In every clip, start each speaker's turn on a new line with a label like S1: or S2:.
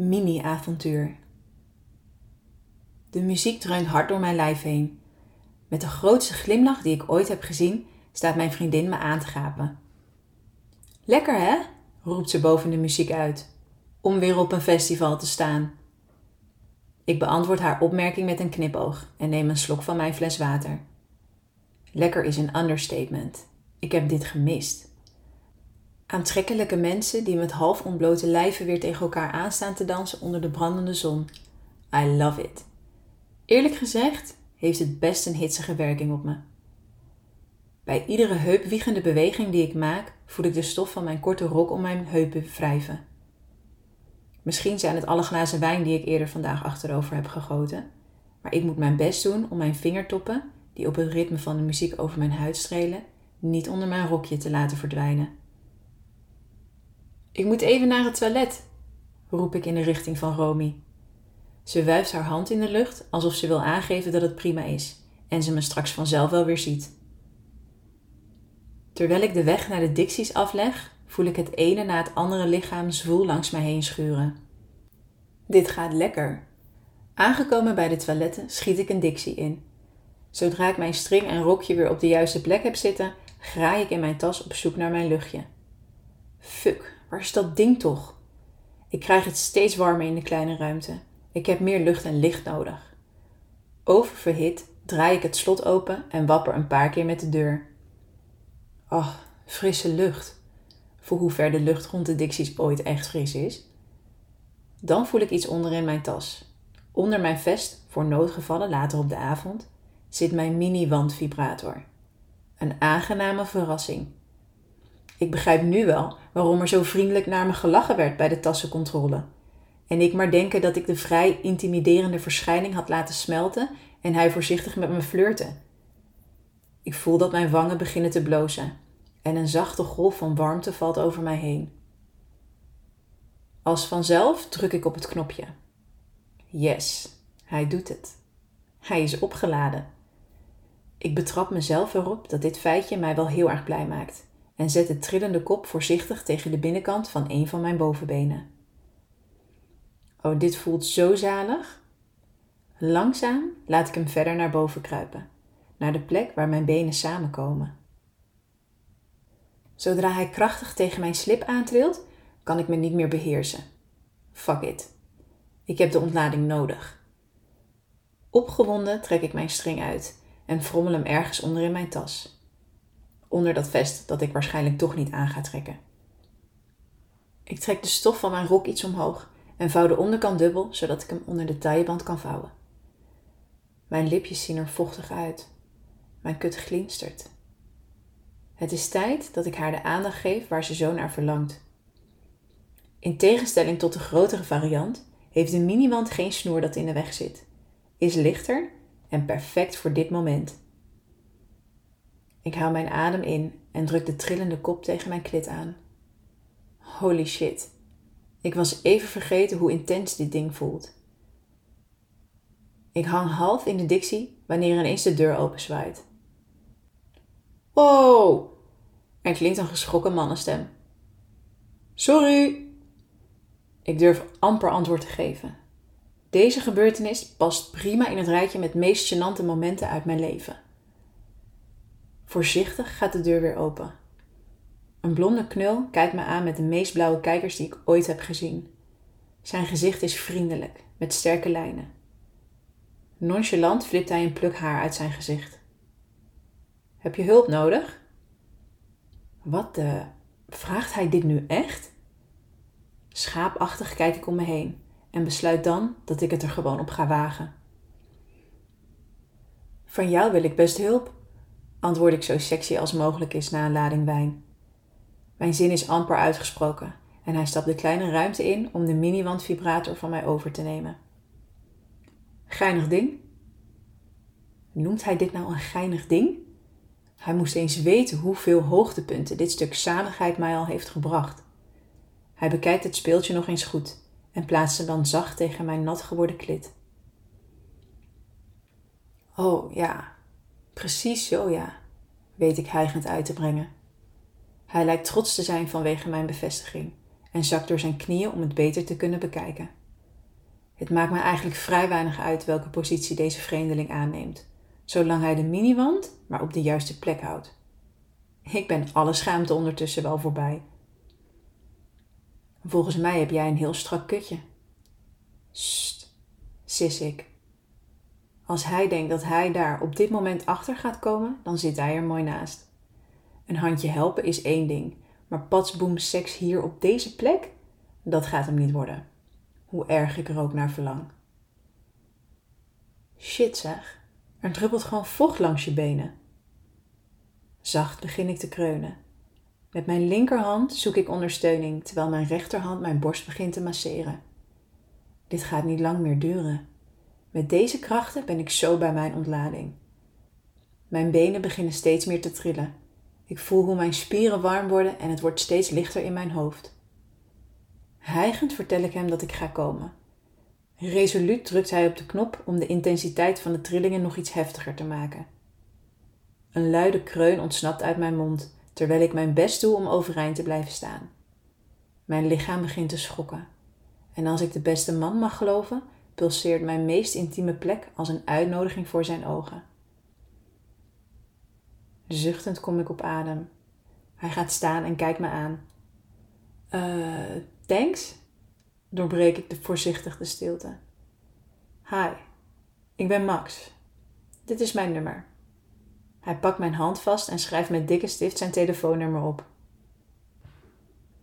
S1: Mini-avontuur. De muziek dreunt hard door mijn lijf heen. Met de grootste glimlach die ik ooit heb gezien, staat mijn vriendin me aan te gapen. Lekker hè? roept ze boven de muziek uit, om weer op een festival te staan. Ik beantwoord haar opmerking met een knipoog en neem een slok van mijn fles water. Lekker is een understatement. Ik heb dit gemist. Aantrekkelijke mensen die met half ontblote lijven weer tegen elkaar aanstaan te dansen onder de brandende zon. I love it. Eerlijk gezegd heeft het best een hitsige werking op me. Bij iedere heupwiegende beweging die ik maak, voel ik de stof van mijn korte rok om mijn heupen wrijven. Misschien zijn het alle glazen wijn die ik eerder vandaag achterover heb gegoten, maar ik moet mijn best doen om mijn vingertoppen, die op het ritme van de muziek over mijn huid strelen, niet onder mijn rokje te laten verdwijnen. Ik moet even naar het toilet, roep ik in de richting van Romy. Ze wuift haar hand in de lucht alsof ze wil aangeven dat het prima is en ze me straks vanzelf wel weer ziet. Terwijl ik de weg naar de Dixies afleg, voel ik het ene na het andere lichaam zwoel langs mij heen schuren. Dit gaat lekker. Aangekomen bij de toiletten schiet ik een Dixie in. Zodra ik mijn string en rokje weer op de juiste plek heb zitten, graai ik in mijn tas op zoek naar mijn luchtje. Fuck, waar is dat ding toch? Ik krijg het steeds warmer in de kleine ruimte. Ik heb meer lucht en licht nodig. Oververhit draai ik het slot open en wapper een paar keer met de deur. Oh, frisse lucht. Voor hoe ver de lucht rond de Dixies ooit echt fris is. Dan voel ik iets onder in mijn tas. Onder mijn vest, voor noodgevallen later op de avond, zit mijn mini-wandvibrator. Een aangename verrassing. Ik begrijp nu wel waarom er zo vriendelijk naar me gelachen werd bij de tassencontrole. En ik maar denken dat ik de vrij intimiderende verschijning had laten smelten en hij voorzichtig met me flirte. Ik voel dat mijn wangen beginnen te blozen en een zachte golf van warmte valt over mij heen. Als vanzelf druk ik op het knopje. Yes, hij doet het. Hij is opgeladen. Ik betrap mezelf erop dat dit feitje mij wel heel erg blij maakt en zet de trillende kop voorzichtig tegen de binnenkant van een van mijn bovenbenen. Oh, dit voelt zo zalig. Langzaam laat ik hem verder naar boven kruipen, naar de plek waar mijn benen samenkomen. Zodra hij krachtig tegen mijn slip aantrilt, kan ik me niet meer beheersen. Fuck it. Ik heb de ontlading nodig. Opgewonden trek ik mijn string uit en frommel hem ergens onder in mijn tas onder dat vest dat ik waarschijnlijk toch niet aan ga trekken. Ik trek de stof van mijn rok iets omhoog en vouw de onderkant dubbel zodat ik hem onder de tailleband kan vouwen. Mijn lipjes zien er vochtig uit. Mijn kut glinstert. Het is tijd dat ik haar de aandacht geef waar ze zo naar verlangt. In tegenstelling tot de grotere variant heeft de miniwand geen snoer dat in de weg zit, is lichter en perfect voor dit moment. Ik haal mijn adem in en druk de trillende kop tegen mijn klit aan. Holy shit. Ik was even vergeten hoe intens dit ding voelt. Ik hang half in de dictie wanneer ineens de deur openzwaait. Wow! Er klinkt een geschrokken mannenstem. Sorry! Ik durf amper antwoord te geven. Deze gebeurtenis past prima in het rijtje met meest gênante momenten uit mijn leven. Voorzichtig gaat de deur weer open. Een blonde knul kijkt me aan met de meest blauwe kijkers die ik ooit heb gezien. Zijn gezicht is vriendelijk, met sterke lijnen. Nonchalant flipt hij een pluk haar uit zijn gezicht. Heb je hulp nodig? Wat de. Vraagt hij dit nu echt? Schaapachtig kijk ik om me heen en besluit dan dat ik het er gewoon op ga wagen. Van jou wil ik best hulp, antwoord ik zo sexy als mogelijk is na een lading wijn. Mijn zin is amper uitgesproken en hij stapt de kleine ruimte in om de mini-wandvibrator van mij over te nemen. Geinig ding? Noemt hij dit nou een geinig ding? Hij moest eens weten hoeveel hoogtepunten dit stuk zaligheid mij al heeft gebracht. Hij bekijkt het speeltje nog eens goed en plaatst ze dan zacht tegen mijn nat geworden klit. Oh ja, Precies zo ja, weet ik hijgend uit te brengen. Hij lijkt trots te zijn vanwege mijn bevestiging en zakt door zijn knieën om het beter te kunnen bekijken. Het maakt me eigenlijk vrij weinig uit welke positie deze vreemdeling aanneemt, zolang hij de miniwand maar op de juiste plek houdt. Ik ben alle schaamte ondertussen wel voorbij. Volgens mij heb jij een heel strak kutje. Sst, sis ik. Als hij denkt dat hij daar op dit moment achter gaat komen, dan zit hij er mooi naast. Een handje helpen is één ding, maar patsboom seks hier op deze plek, dat gaat hem niet worden. Hoe erg ik er ook naar verlang. Shit zeg, er druppelt gewoon vocht langs je benen. Zacht begin ik te kreunen. Met mijn linkerhand zoek ik ondersteuning terwijl mijn rechterhand mijn borst begint te masseren. Dit gaat niet lang meer duren. Met deze krachten ben ik zo bij mijn ontlading. Mijn benen beginnen steeds meer te trillen. Ik voel hoe mijn spieren warm worden en het wordt steeds lichter in mijn hoofd. Hijgend vertel ik hem dat ik ga komen. Resoluut drukt hij op de knop om de intensiteit van de trillingen nog iets heftiger te maken. Een luide kreun ontsnapt uit mijn mond terwijl ik mijn best doe om overeind te blijven staan. Mijn lichaam begint te schokken. En als ik de beste man mag geloven, pulseert mijn meest intieme plek als een uitnodiging voor zijn ogen. Zuchtend kom ik op adem. Hij gaat staan en kijkt me aan. Eh, thanks? Doorbreek ik de voorzichtige stilte. Hi, ik ben Max. Dit is mijn nummer. Hij pakt mijn hand vast en schrijft met dikke stift zijn telefoonnummer op.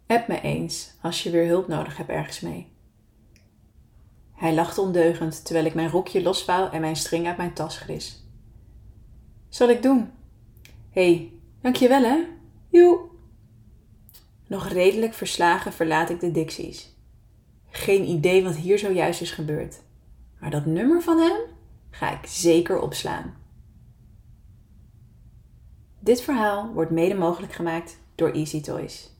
S1: App me eens als je weer hulp nodig hebt ergens mee. Hij lacht ondeugend terwijl ik mijn rokje losvouw en mijn string uit mijn tas gris. Zal ik doen? Hé, hey, dankjewel hè? Joe. Nog redelijk verslagen verlaat ik de Dixies. Geen idee wat hier zojuist is gebeurd. Maar dat nummer van hem ga ik zeker opslaan. Dit verhaal wordt mede mogelijk gemaakt door Easy Toys.